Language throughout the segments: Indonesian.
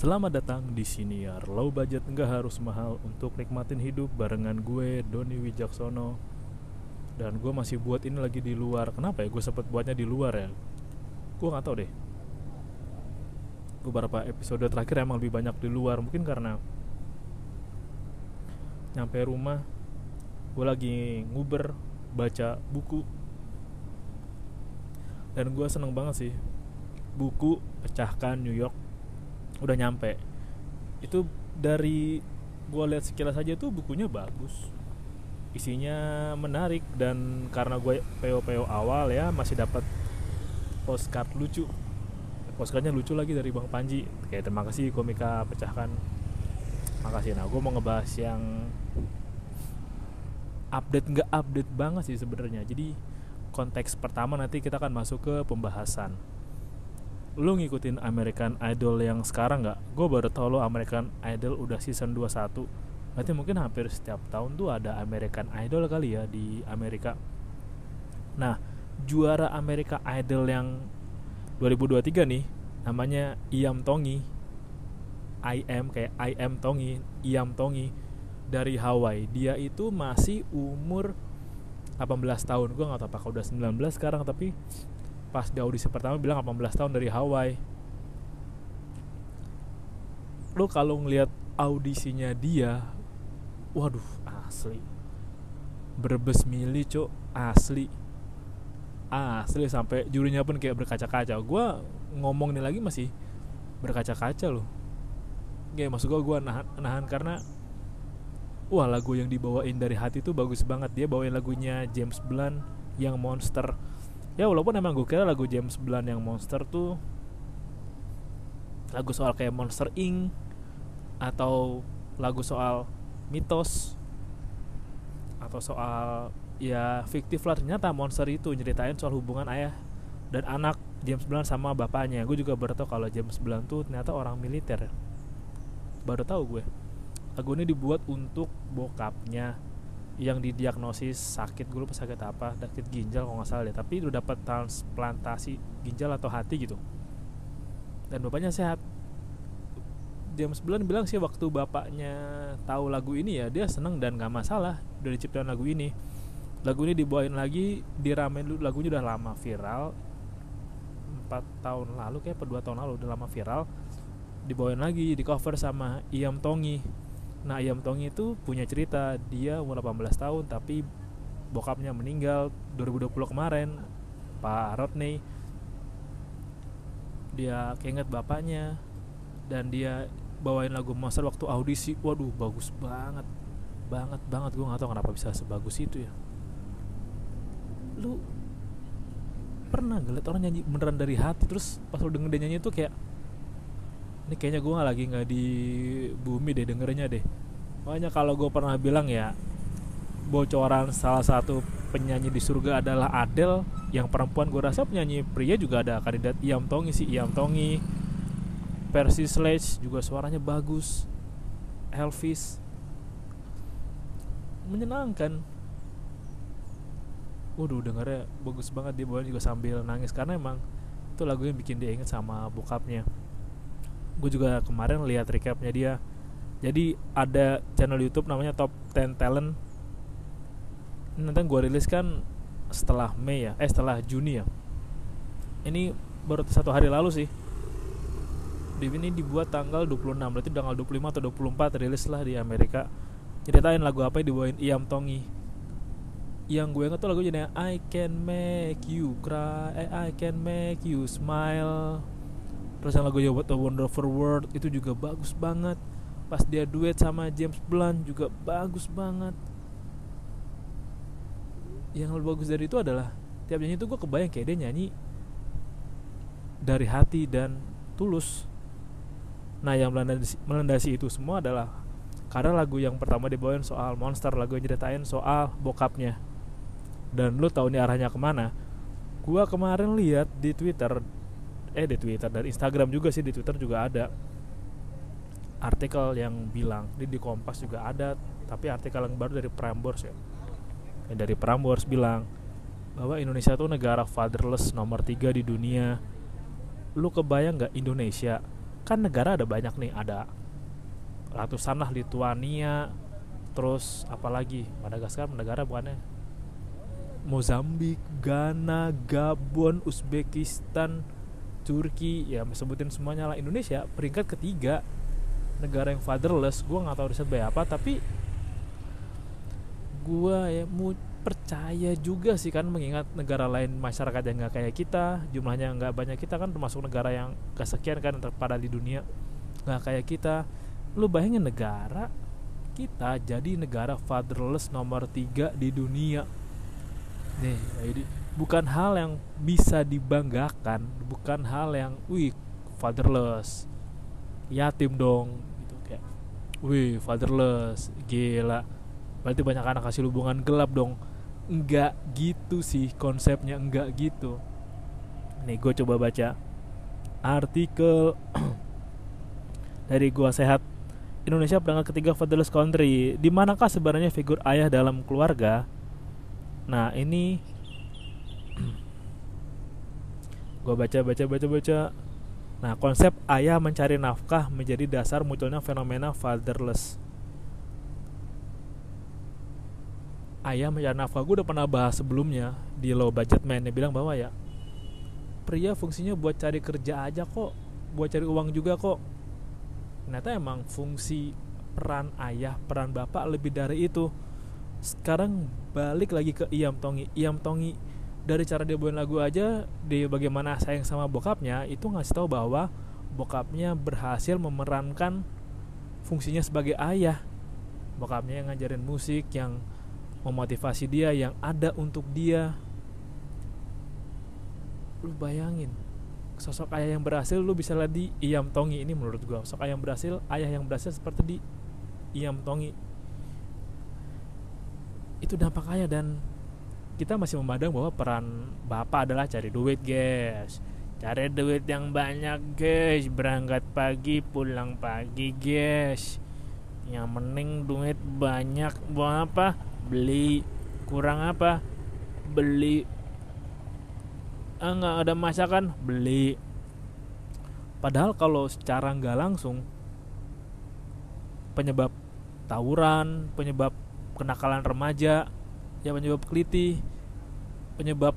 Selamat datang di siniar. Low budget nggak harus mahal untuk nikmatin hidup barengan gue Doni Wijaksono. Dan gue masih buat ini lagi di luar. Kenapa ya? Gue sempet buatnya di luar ya? Gue nggak tahu deh. Beberapa episode terakhir emang lebih banyak di luar. Mungkin karena Nyampe rumah Gue lagi nguber Baca buku. Dan gue seneng banget sih. Buku Pecahkan New York udah nyampe. Itu dari gue lihat sekilas aja tuh bukunya bagus. Isinya menarik dan karena gue PO-PO awal ya masih dapat postcard lucu. Postcardnya lucu lagi dari Bang Panji. Kayak terima kasih komika pecahkan. Makasih. Nah gue mau ngebahas yang update nggak update banget sih sebenarnya. Jadi konteks pertama nanti kita akan masuk ke pembahasan lu ngikutin American Idol yang sekarang nggak? Gue baru tau lo American Idol udah season 21 Berarti mungkin hampir setiap tahun tuh ada American Idol kali ya di Amerika. Nah juara American Idol yang 2023 nih Namanya Iam Tongi. I am kayak I am Tongi Iam Tongi Dari Hawaii. Dia itu masih umur 18 tahun. Gue gak tau apakah udah 19 sekarang Tapi pas di audisi pertama bilang 18 tahun dari Hawaii. Lo kalau ngelihat audisinya dia waduh asli. Berbes mili cok asli. Asli sampai jurinya pun kayak berkaca-kaca. Gue ngomong ini lagi masih berkaca-kaca loh. Kayak maksud gue gue nahan, nahan karena wah lagu yang dibawain dari hati tuh bagus banget. Dia bawain lagunya James Blunt yang Monster ya walaupun emang gue kira lagu James Blunt yang Monster tuh lagu soal kayak Monster Inc. atau lagu soal mitos atau soal ya fiktif lah. Ternyata Monster itu nyeritain soal hubungan ayah dan anak James Blunt sama bapaknya. Gue juga baru tahu kalau James Blunt tuh ternyata orang militer. Baru tahu gue lagu ini dibuat untuk bokapnya yang didiagnosis sakit gue lupa sakit apa sakit ginjal kalau nggak salah deh tapi udah dapat transplantasi ginjal atau hati gitu. Dan bapaknya sehat. James Blunt bilang sih waktu bapaknya tahu lagu ini ya dia seneng dan nggak masalah udah diciptakan lagu ini. Lagu ini dibawain lagi diramen dulu lagunya udah lama viral. Empat tahun lalu kayak per dua tahun lalu udah lama viral. Dibawain lagi di cover sama Iam Tongi Nah Ayam Tongi itu punya cerita. Dia umur 18 tahun tapi bokapnya meninggal 2020 kemarin. Pak Rodney. Dia keinget bapaknya Dan dia bawain lagu Monster waktu audisi. Waduh bagus banget. Banget banget. Gue gak tau kenapa bisa sebagus itu ya. Lu pernah gak liat orang nyanyi beneran dari hati Terus pas lu denger dia nyanyi itu kayak ini kayaknya gue lagi nggak di bumi deh dengernya deh. Makanya kalau gue pernah bilang ya bocoran salah satu penyanyi di surga adalah Adele. Yang perempuan gue rasa penyanyi pria juga ada kandidat Iam Tongi sih Iam Tongi. Percy Sledge juga suaranya bagus. Elvis. Menyenangkan. Waduh dengarnya bagus banget dia bawain juga sambil nangis. Karena emang itu lagu yang bikin dia inget sama bokapnya gue juga kemarin lihat recapnya dia. Jadi ada channel YouTube namanya Top 10 Talent. Nanti gue rilis kan setelah Mei ya? Eh setelah Juni ya? Ini baru satu hari lalu sih. Di ini dibuat tanggal 26 berarti tanggal 25 atau 24 rilis lah di Amerika. Ceritain lagu apa yang dibawain Iam Tongi. Yang gue inget tuh lagu jadi I can make you cry eh, I can make you smile terus yang lagunya What a Wonderful World itu juga bagus banget. Pas dia duet sama James Blunt juga bagus banget. Yang lebih bagus dari itu adalah tiap nyanyi itu gue kebayang kayak dia nyanyi dari hati dan tulus. Nah yang melandasi, melandasi itu semua adalah karena lagu yang pertama dibawain soal monster lagu yang ceritain soal bokapnya. Dan lu tahu nih arahnya ke mana? Gua kemarin lihat di twitter eh di Twitter. Dan Instagram juga sih di Twitter juga ada artikel yang bilang di di Kompas juga ada tapi artikel yang baru dari Prambors ya. Yang dari Prambors bilang bahwa Indonesia tuh negara fatherless nomor tiga di dunia. Lu kebayang nggak Indonesia? Kan negara ada banyak nih ada ratusan lah Lituania terus apalagi Madagaskar negara bukannya? Mozambik, Ghana, Gabon, Uzbekistan, Turki, ya sebutin semuanya lah Indonesia peringkat ketiga negara yang fatherless. Gue nggak tahu riset apa, tapi gue ya mau percaya juga sih kan mengingat negara lain masyarakat yang nggak kayak kita, jumlahnya nggak banyak kita kan termasuk negara yang kesekian kan terpada di dunia nggak kayak kita. Lu bayangin negara kita jadi negara fatherless nomor tiga di dunia nih jadi bukan hal yang bisa dibanggakan bukan hal yang wih fatherless yatim dong gitu kayak wih fatherless gila berarti banyak anak kasih hubungan gelap dong enggak gitu sih konsepnya enggak gitu nih gue coba baca artikel dari gua sehat Indonesia berangkat ketiga fatherless country. Di manakah sebenarnya figur ayah dalam keluarga? Nah ini gue baca baca baca baca. Nah konsep ayah mencari nafkah menjadi dasar munculnya fenomena fatherless. Ayah mencari nafkah gue udah pernah bahas sebelumnya di low budget man dia bilang bahwa ya pria fungsinya buat cari kerja aja kok, buat cari uang juga kok. Ternyata emang fungsi peran ayah, peran bapak lebih dari itu sekarang balik lagi ke Iam Tongi Iam Tongi dari cara dia bawain lagu aja dia bagaimana sayang sama bokapnya itu ngasih tahu bahwa bokapnya berhasil memerankan fungsinya sebagai ayah. Bokapnya yang ngajarin musik yang memotivasi dia yang ada untuk dia. Lu bayangin sosok ayah yang berhasil lu bisa lihat di Iam Tongi ini menurut gua. Sosok ayah yang berhasil ayah yang berhasil seperti di Iam Tongi. Itu dampak ayah dan kita masih memandang bahwa peran bapak adalah cari duit guys. Cari duit yang banyak guys. Berangkat pagi pulang pagi guys. Yang mending duit banyak. Buat apa? Beli. Kurang apa? Beli. Ah, nggak ada masakan? Beli. Padahal kalau secara nggak langsung penyebab tawuran penyebab kenakalan remaja ya penyebab keliti penyebab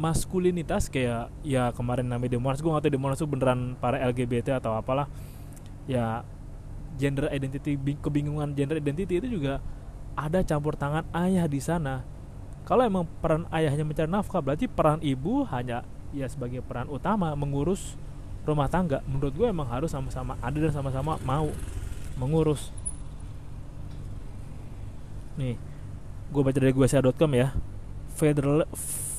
maskulinitas kayak ya kemarin namanya demonstrasi gue gak tau demonstrasi itu beneran para LGBT atau apalah. Ya gender identity kebingungan gender identity itu juga ada campur tangan ayah di sana. Kalau emang peran ayahnya mencari nafkah berarti peran ibu hanya ya sebagai peran utama mengurus rumah tangga. Menurut gue emang harus sama-sama ada dan sama-sama mau mengurus nih gue baca dari guasa.com ya.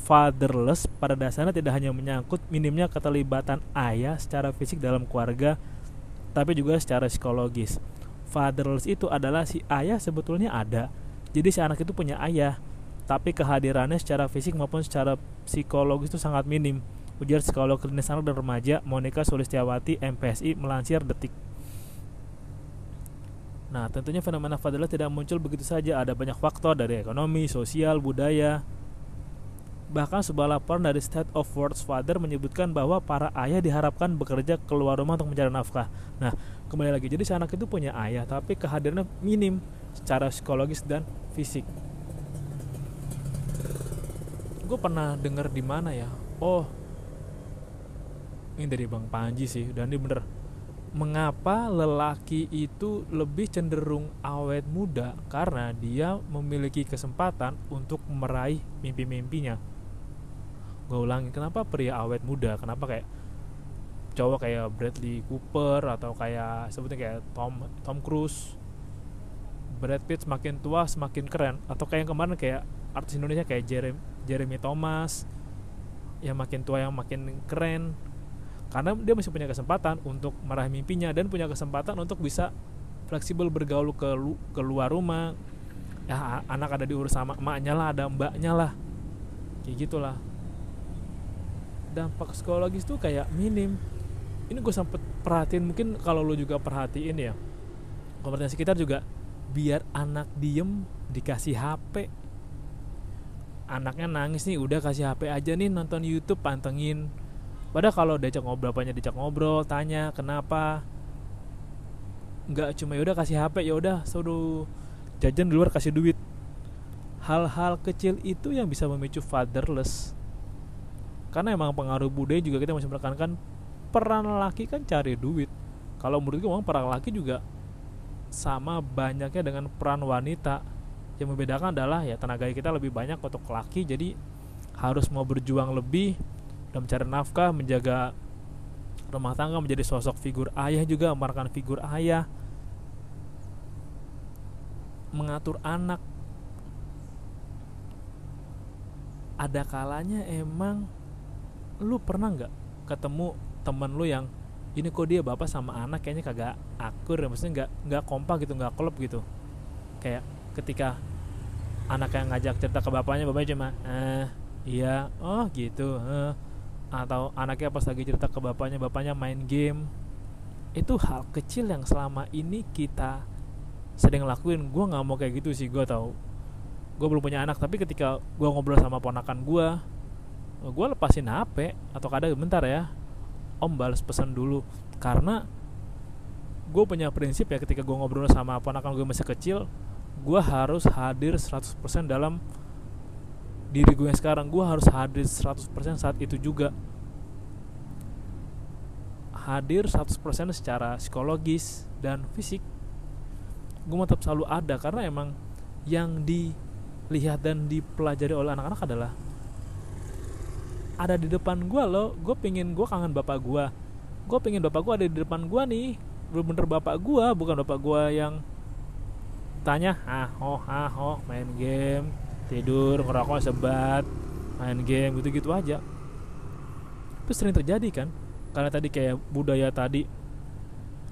Fatherless pada dasarnya tidak hanya menyangkut minimnya keterlibatan ayah secara fisik dalam keluarga tapi juga secara psikologis. Fatherless itu adalah si ayah sebetulnya ada. Jadi si anak itu punya ayah tapi kehadirannya secara fisik maupun secara psikologis itu sangat minim. Ujar psikolog klinis anak dan remaja Monica Sulistiawati MPSI melansir detik Nah, tentunya fenomena fatherless tidak muncul begitu saja. Ada banyak faktor dari ekonomi, sosial, budaya. Bahkan sebuah laporan dari State of World's Father menyebutkan bahwa para ayah diharapkan bekerja keluar rumah untuk mencari nafkah. Nah, kembali lagi, jadi si anak itu punya ayah, tapi kehadirannya minim secara psikologis dan fisik. Gue pernah dengar di mana ya? Oh, ini dari Bang Panji sih, dan ini bener mengapa lelaki itu lebih cenderung awet muda karena dia memiliki kesempatan untuk meraih mimpi-mimpinya. Gue ulangi, kenapa pria awet muda? Kenapa kayak cowok kayak Bradley Cooper atau kayak sebutnya kayak Tom Tom Cruise, Brad Pitt semakin tua semakin keren atau kayak yang kemarin kayak artis Indonesia kayak Jeremy, Jeremy Thomas yang makin tua yang makin keren karena dia masih punya kesempatan untuk meraih mimpinya dan punya kesempatan untuk bisa fleksibel bergaul ke lu, keluar rumah. Ya anak ada diurus sama emaknya lah ada mbaknya lah. Kayak gitulah. Dampak psikologis tuh kayak minim. Ini gue sempet perhatiin mungkin kalau lo juga perhatiin ya komunitas sekitar juga biar anak diem dikasih HP anaknya nangis nih udah kasih HP aja nih nonton YouTube pantengin padahal kalau diajak ngobrol apanya diajak ngobrol tanya kenapa? Nggak cuma yaudah kasih HP ya udah suruh jajan di luar kasih duit. Hal-hal kecil itu yang bisa memicu fatherless. Karena emang pengaruh budaya juga kita masih menekankan peran laki kan cari duit. Kalau menurut gue memang peran laki juga sama banyaknya dengan peran wanita. Yang membedakan adalah ya tenaga kita lebih banyak untuk laki jadi harus mau berjuang lebih dan mencari nafkah menjaga rumah tangga menjadi sosok figur ayah juga memerankan figur ayah mengatur anak ada kalanya emang lu pernah nggak ketemu temen lu yang ini kok dia bapak sama anak kayaknya kagak akur ya maksudnya nggak nggak kompak gitu nggak klop gitu kayak ketika anak yang ngajak cerita ke bapaknya bapaknya cuma eh iya oh gitu eh. Atau anaknya pas lagi cerita ke bapaknya bapaknya main game. Itu hal kecil yang selama ini kita sering lakuin. Gue nggak mau kayak gitu sih gue tau gue belum punya anak tapi ketika gue ngobrol sama ponakan gue gue lepasin HP atau kadang bentar ya om balas pesan dulu. Karena gue punya prinsip ya ketika gue ngobrol sama ponakan gue masih kecil gue harus hadir 100% dalam diri gue sekarang gue harus hadir 100% saat itu juga. Hadir 100% secara psikologis dan fisik gue tetap selalu ada karena emang yang dilihat dan dipelajari oleh anak-anak adalah ada di depan gue loh. Gue pingin gue kangen bapak gue. Gue pingin bapak gue ada di depan gue nih. Bener-bener bapak gue bukan bapak gue yang tanya ah oh ah oh main game tidur ngerokok sebat main game gitu-gitu aja. Itu sering terjadi kan karena tadi kayak budaya tadi.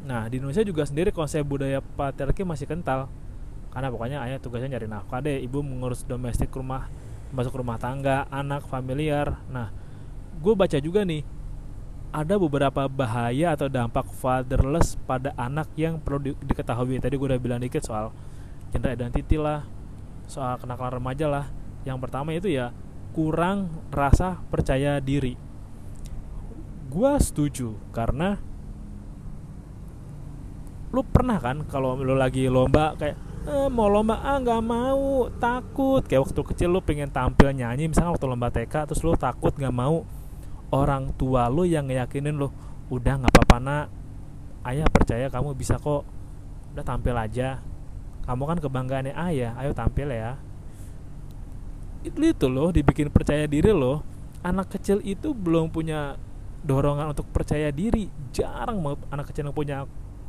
Nah di Indonesia juga sendiri konsep budaya patriarki masih kental. Karena pokoknya ayah tugasnya nyari nafkah deh Ibu mengurus domestik rumah Masuk rumah tangga, anak, familiar. Nah gue baca juga nih Ada beberapa bahaya atau dampak fatherless pada anak yang perlu di diketahui. Tadi gue udah bilang dikit soal gender identity lah Soal kenakalan remaja lah. Yang pertama itu ya kurang rasa percaya diri. Gue setuju karena lu pernah kan kalau lu lagi lomba kayak eh, mau lomba ah nggak mau takut. Kayak waktu kecil lu pengen tampil nyanyi misalnya waktu lomba TK terus lu takut nggak mau orang tua lu yang ngeyakinin lu udah nggak apa-apa nak. Ayah percaya kamu bisa kok. Udah tampil aja kamu kan kebanggaannya ayah. Ayo tampil ya. Itu itu loh dibikin percaya diri loh. Anak kecil itu belum punya dorongan untuk percaya diri. Jarang banget anak kecil yang punya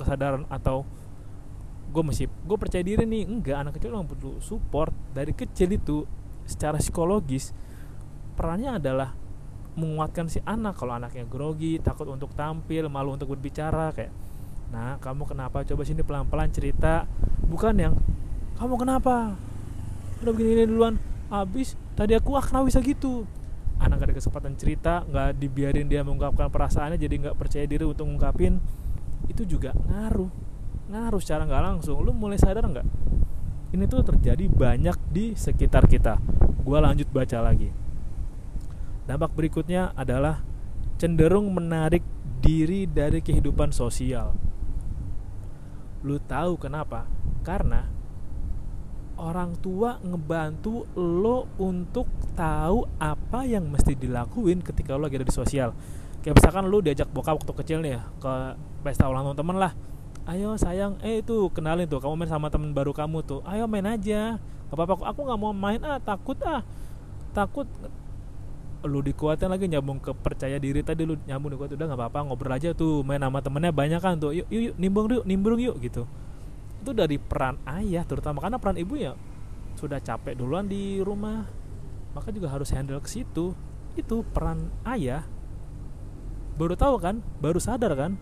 kesadaran atau gue masih gue percaya diri nih. Enggak anak kecil memang butuh support. Dari kecil itu secara psikologis perannya adalah menguatkan si anak. Kalau anaknya grogi takut untuk tampil malu untuk berbicara kayak nah kamu kenapa? Coba sini pelan pelan cerita. Bukan yang kamu kenapa? Udah begini duluan. Habis tadi aku ah kenapa bisa gitu? Anak ada kesempatan cerita nggak dibiarin dia mengungkapkan perasaannya jadi nggak percaya diri untuk ngungkapin. Itu juga ngaruh. Ngaruh secara nggak langsung. Lu mulai sadar nggak ini tuh terjadi banyak di sekitar kita. Gua lanjut baca lagi. Dampak berikutnya adalah cenderung menarik diri dari kehidupan sosial lu tahu kenapa? Karena orang tua ngebantu lo untuk tahu apa yang mesti dilakuin ketika lo lagi ada di sosial. Kayak misalkan lu diajak bokap waktu kecil nih ya ke pesta ulang tahun temen lah. Ayo sayang eh itu kenalin tuh kamu main sama temen baru kamu tuh. Ayo main aja. Apa-apa aku nggak mau main ah takut ah. Takut lu dikuatin lagi nyambung ke percaya diri tadi lu nyambung dikuat udah nggak apa-apa ngobrol aja tuh main sama temennya banyak kan tuh yuk yuk, yuk nimbrung yuk nimbrung yuk gitu itu dari peran ayah terutama karena peran ibu ya sudah capek duluan di rumah maka juga harus handle ke situ itu peran ayah Baru tahu kan? Baru sadar kan?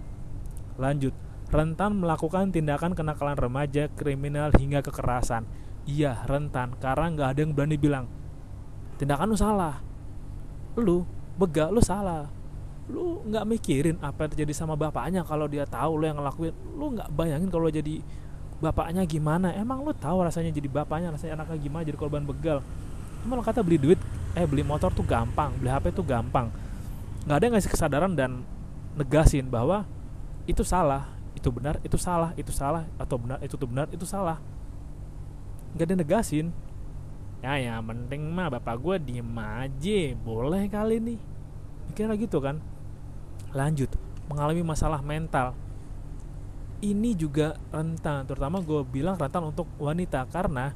Lanjut, rentan melakukan tindakan kenakalan remaja, kriminal hingga kekerasan. Iya, rentan karena nggak ada yang berani bilang tindakan lu salah. Lu begak lu salah. Lu nggak mikirin apa yang terjadi sama bapaknya kalau dia tahu lu yang ngelakuin. Lu nggak bayangin kalau jadi bapaknya gimana. Emang lu tahu rasanya jadi bapaknya, rasanya anaknya gimana jadi korban begal. Emang kata beli duit, eh beli motor tuh gampang, beli HP tuh gampang nggak ada yang ngasih kesadaran dan negasin bahwa itu salah itu benar itu salah itu salah atau benar itu tuh benar itu salah nggak ada yang negasin ya ya penting mah bapak gue diem aja boleh kali nih mikirnya gitu kan. Lanjut mengalami masalah mental. Ini juga rentan terutama gue bilang rentan untuk wanita karena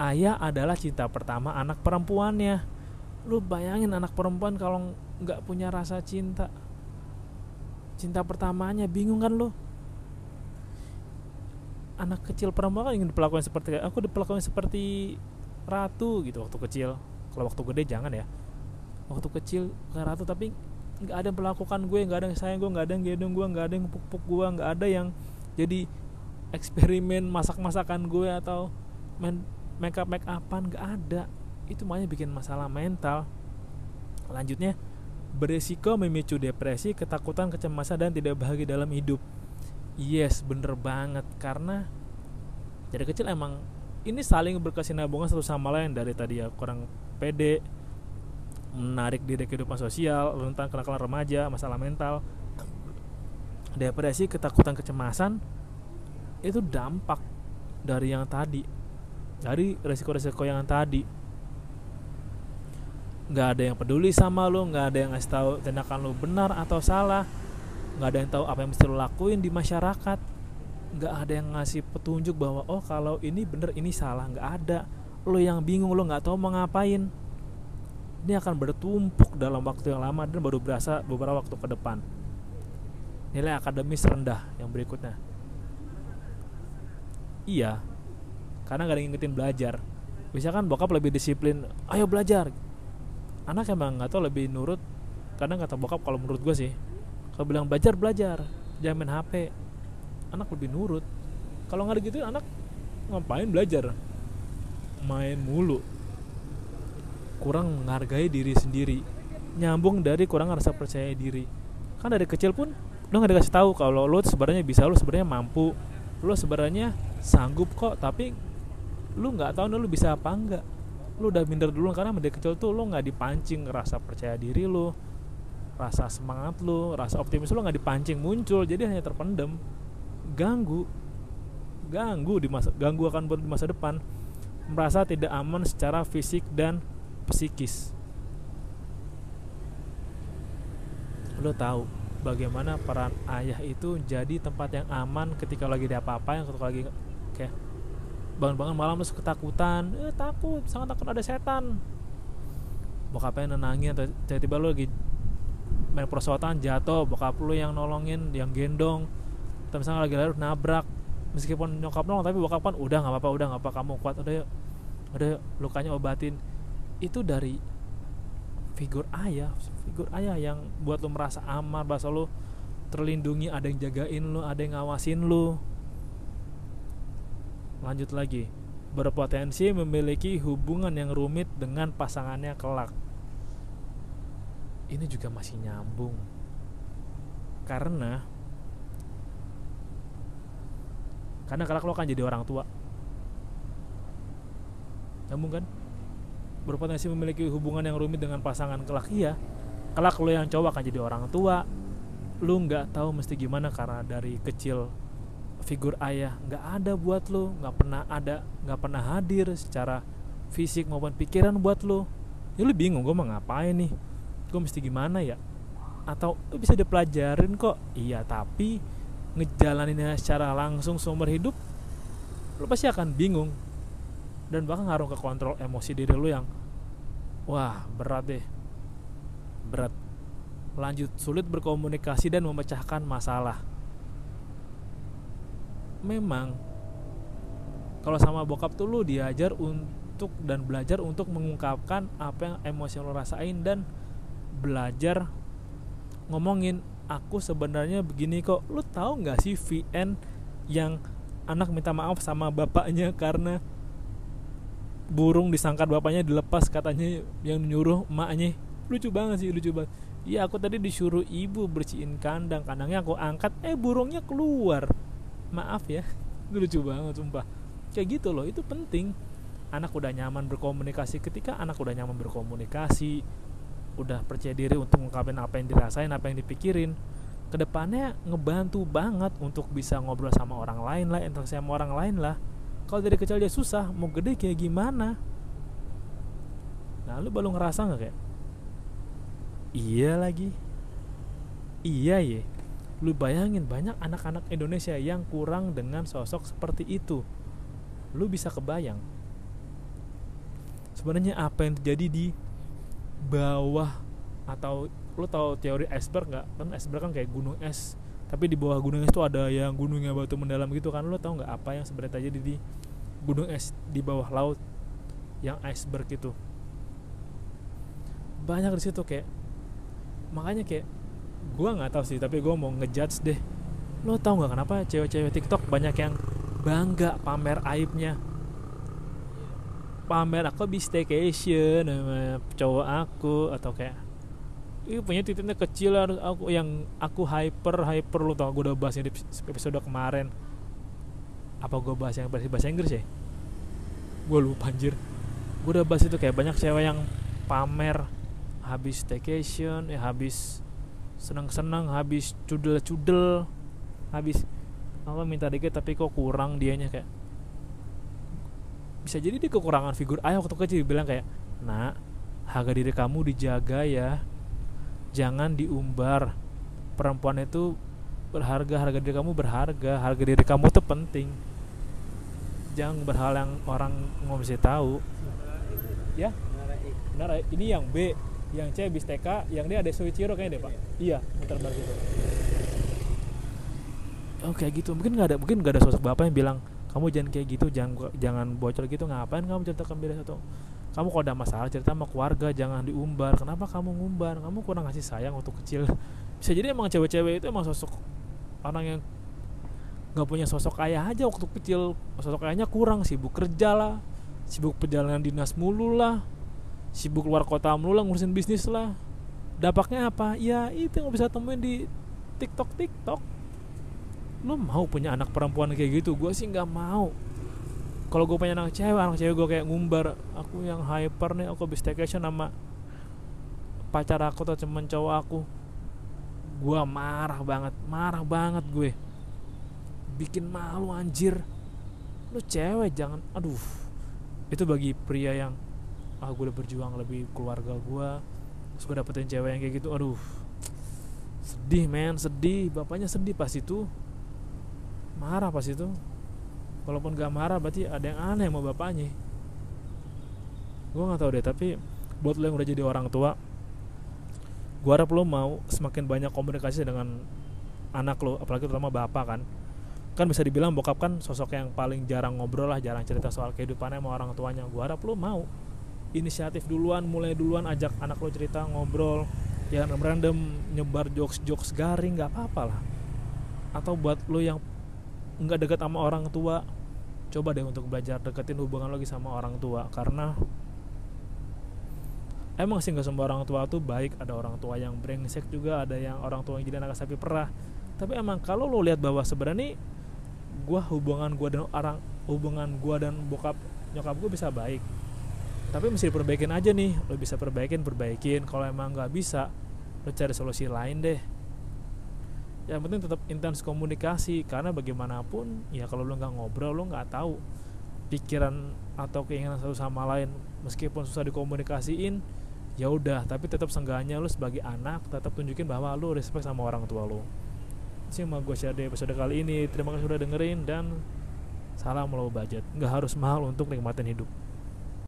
ayah adalah cinta pertama anak perempuannya. Lu bayangin anak perempuan kalau nggak punya rasa cinta. Cinta pertamanya bingung kan lu? Anak kecil perempuan kan ingin diperlakukan seperti aku diperlakukan seperti ratu gitu waktu kecil. Kalau waktu gede jangan ya. Waktu kecil kayak ratu tapi nggak ada yang melakukan gue nggak ada yang sayang gue nggak ada yang gendong gue nggak ada yang puk-puk gue nggak ada yang jadi eksperimen masak-masakan gue atau main make up make upan nggak ada. Itu makanya bikin masalah mental. Lanjutnya beresiko memicu depresi ketakutan kecemasan dan tidak bahagia dalam hidup. Yes bener banget. Karena dari kecil emang ini saling berkesinambungan satu sama lain. Dari tadi ya kurang pede menarik diri kehidupan sosial rentan kenakalan remaja masalah mental. Depresi ketakutan kecemasan itu dampak dari yang tadi. Dari resiko-resiko yang tadi. Nggak ada yang peduli sama lo nggak ada yang ngasih tahu tindakan lo benar atau salah. Nggak ada yang tahu apa yang mesti lo lakuin di masyarakat nggak ada yang ngasih petunjuk bahwa oh kalau ini bener ini salah. Nggak ada. Lo yang bingung lo nggak tahu mau ngapain. Ini akan bertumpuk dalam waktu yang lama dan baru berasa beberapa waktu ke depan. Nilai akademis rendah yang berikutnya. Iya karena nggak ada yang ngingetin belajar. Misalkan bokap lebih disiplin ayo belajar. Anak emang nggak tahu lebih nurut. Kadang kata bokap kalau menurut gue sih kalau bilang belajar belajar. Jangan main HP anak lebih nurut. Kalau nggak gitu anak ngapain belajar? Main mulu. Kurang menghargai diri sendiri. Nyambung dari kurang rasa percaya diri. Kan dari kecil pun lo nggak dikasih tahu kalau lo sebenarnya bisa lo sebenarnya mampu. Lo sebenarnya sanggup kok tapi lu nggak tahu lo bisa apa enggak lu udah minder dulu karena dari kecil tuh lu nggak dipancing rasa percaya diri lu rasa semangat lu rasa optimis lu nggak dipancing muncul. Jadi hanya terpendam ganggu ganggu di masa ganggu akan di masa depan merasa tidak aman secara fisik dan psikis. Lo tahu bagaimana peran ayah itu jadi tempat yang aman ketika lagi ada apa-apa yang ketika lagi kayak bangun-bangun malam terus ketakutan. Eh takut sangat takut ada setan. Bokapnya nenangin atau tiba-tiba lu lagi main perosotan jatuh bokap lu yang nolongin yang gendong atau misalnya lagi lari nabrak. Meskipun nyokap nolong tapi bokap kan udah nggak apa-apa udah nggak apa kamu kuat udah yuk. Udah yuk, lukanya obatin. Itu dari figur ayah figur ayah yang buat lu merasa aman bahasa lu terlindungi ada yang jagain lu ada yang ngawasin lu. Lanjut lagi, berpotensi memiliki hubungan yang rumit dengan pasangannya kelak. Ini juga masih nyambung. Karena karena kelak lo akan jadi orang tua. Nyambung kan? Berpotensi memiliki hubungan yang rumit dengan pasangan kelak iya. Kelak lo yang cowok akan jadi orang tua. Lu nggak tahu mesti gimana karena dari kecil figur ayah nggak ada buat lo nggak pernah ada nggak pernah hadir secara fisik maupun pikiran buat lo ya lo bingung gue mau ngapain nih gue mesti gimana ya atau lo bisa dipelajarin kok iya tapi ngejalaninnya secara langsung seumur hidup lo pasti akan bingung. Dan bahkan ngaruh ke kontrol emosi diri lo yang wah berat deh. Berat. Lanjut sulit berkomunikasi dan memecahkan masalah. Memang kalau sama bokap tuh lu diajar untuk dan belajar untuk mengungkapkan apa yang emosi lo rasain dan belajar ngomongin aku sebenarnya begini kok. Lu tahu nggak sih VN yang anak minta maaf sama bapaknya karena burung disangkat bapaknya dilepas katanya yang nyuruh emaknya? Lucu banget sih lucu banget. Iya aku tadi disuruh ibu bersihin kandang. Kandangnya aku angkat Eh burungnya keluar. Maaf ya itu lucu banget sumpah. Kayak gitu loh itu penting. Anak udah nyaman berkomunikasi. Ketika anak udah nyaman berkomunikasi udah percaya diri untuk mengungkapin apa yang dirasain apa yang dipikirin ke depannya ngebantu banget untuk bisa ngobrol sama orang lain lah interaksi sama orang lain lah. Kalau dari kecil dia susah mau gede kayak gimana? Nah lu baru ngerasa nggak kayak iya lagi. Iya ya lu bayangin banyak anak-anak Indonesia yang kurang dengan sosok seperti itu. Lu bisa kebayang. Sebenarnya apa yang terjadi di bawah atau lu tahu teori iceberg nggak? Kan iceberg kan kayak gunung es. Tapi di bawah gunung es itu ada yang gunungnya batu mendalam gitu kan. Lu tahu nggak apa yang sebenarnya terjadi di gunung es di bawah laut yang iceberg itu? Banyak di situ kayak makanya kayak gua nggak tahu sih tapi gua mau ngejudge deh. Lo tau nggak kenapa cewek-cewek TikTok banyak yang bangga pamer aibnya pamer aku bisa staycation sama cowok aku atau kayak Ih punya titiknya kecil harus aku yang aku hyper hyper lu tau gue udah bahasnya di episode kemarin. Apa gue bahas yang bahasa bahasa Inggris ya? Gue lupa anjir. Gue udah bahas itu kayak banyak cewek yang pamer habis staycation ya habis senang-senang habis cudel-cudel habis apa minta dikit tapi kok kurang dianya? Kayak bisa jadi dia kekurangan figur. Ayah waktu kecil bilang kayak nak harga diri kamu dijaga ya. Jangan diumbar. Perempuan itu berharga harga diri kamu berharga harga diri kamu itu penting. Jangan berhal yang orang nggak bisa tahu. Ya. Benar ini yang B. Yang C bis TK yang dia ada Soichiro kayaknya deh pak. Iya muter balik itu. Kayak gitu. Mungkin nggak ada mungkin nggak ada sosok bapak yang bilang kamu jangan kayak gitu jangan jangan bocor gitu ngapain kamu ceritakan beda satu? Kamu kalau ada masalah cerita sama keluarga jangan diumbar. Kenapa kamu ngumbar? Kamu kurang kasih sayang waktu kecil. Bisa jadi emang cewek-cewek itu emang sosok orang yang nggak punya sosok ayah aja waktu kecil. Sosok ayahnya kurang sibuk kerja lah sibuk perjalanan dinas mulu lah sibuk keluar kota mulu lah ngurusin bisnis lah. Dampaknya apa? Ya itu nggak bisa temuin di tiktok tiktok lu mau punya anak perempuan kayak gitu? Gue sih nggak mau. Kalau gue punya anak cewek anak cewek gue kayak ngumbar aku yang hyper nih aku habis staycation sama pacar aku atau temen cowok aku. Gue marah banget marah banget gue. Bikin malu anjir. Lu cewek jangan aduh. Itu bagi pria yang ah gue udah berjuang lebih keluarga gue terus gue dapetin cewek yang kayak gitu. Aduh. Sedih men sedih. Bapaknya sedih pas itu marah pas itu. Walaupun gak marah berarti ada yang aneh sama bapaknya. Gue nggak tahu deh tapi buat lo yang udah jadi orang tua gue harap lo mau semakin banyak komunikasi dengan anak lo apalagi terutama bapak kan. Kan bisa dibilang bokap kan sosok yang paling jarang ngobrol lah jarang cerita soal kehidupannya sama orang tuanya. Gue harap lo mau inisiatif duluan mulai duluan ajak anak lo cerita ngobrol ya random nyebar jokes jokes garing nggak apa-apa lah. Atau buat lo yang nggak dekat sama orang tua. Coba deh untuk belajar deketin hubungan lagi sama orang tua karena emang sih nggak semua orang tua tuh baik. Ada orang tua yang brengsek juga ada yang orang tua yang jadi anak sapi perah. Tapi emang kalau lo lihat bahwa sebenarnya gua hubungan gua dan orang hubungan gua dan bokap nyokap gue bisa baik. Tapi mesti diperbaikin aja nih. Lo bisa perbaikin perbaikin. Kalau emang nggak bisa lo cari solusi lain deh yang penting tetap intens komunikasi karena bagaimanapun ya kalau lo nggak ngobrol lo nggak tahu pikiran atau keinginan satu sama lain. Meskipun susah dikomunikasiin ya udah tapi tetap seenggaknya lo sebagai anak tetap tunjukin bahwa lo respect sama orang tua lo sih mau gue share di episode kali ini. Terima kasih sudah dengerin dan salam low budget. Nggak harus mahal untuk nikmatin hidup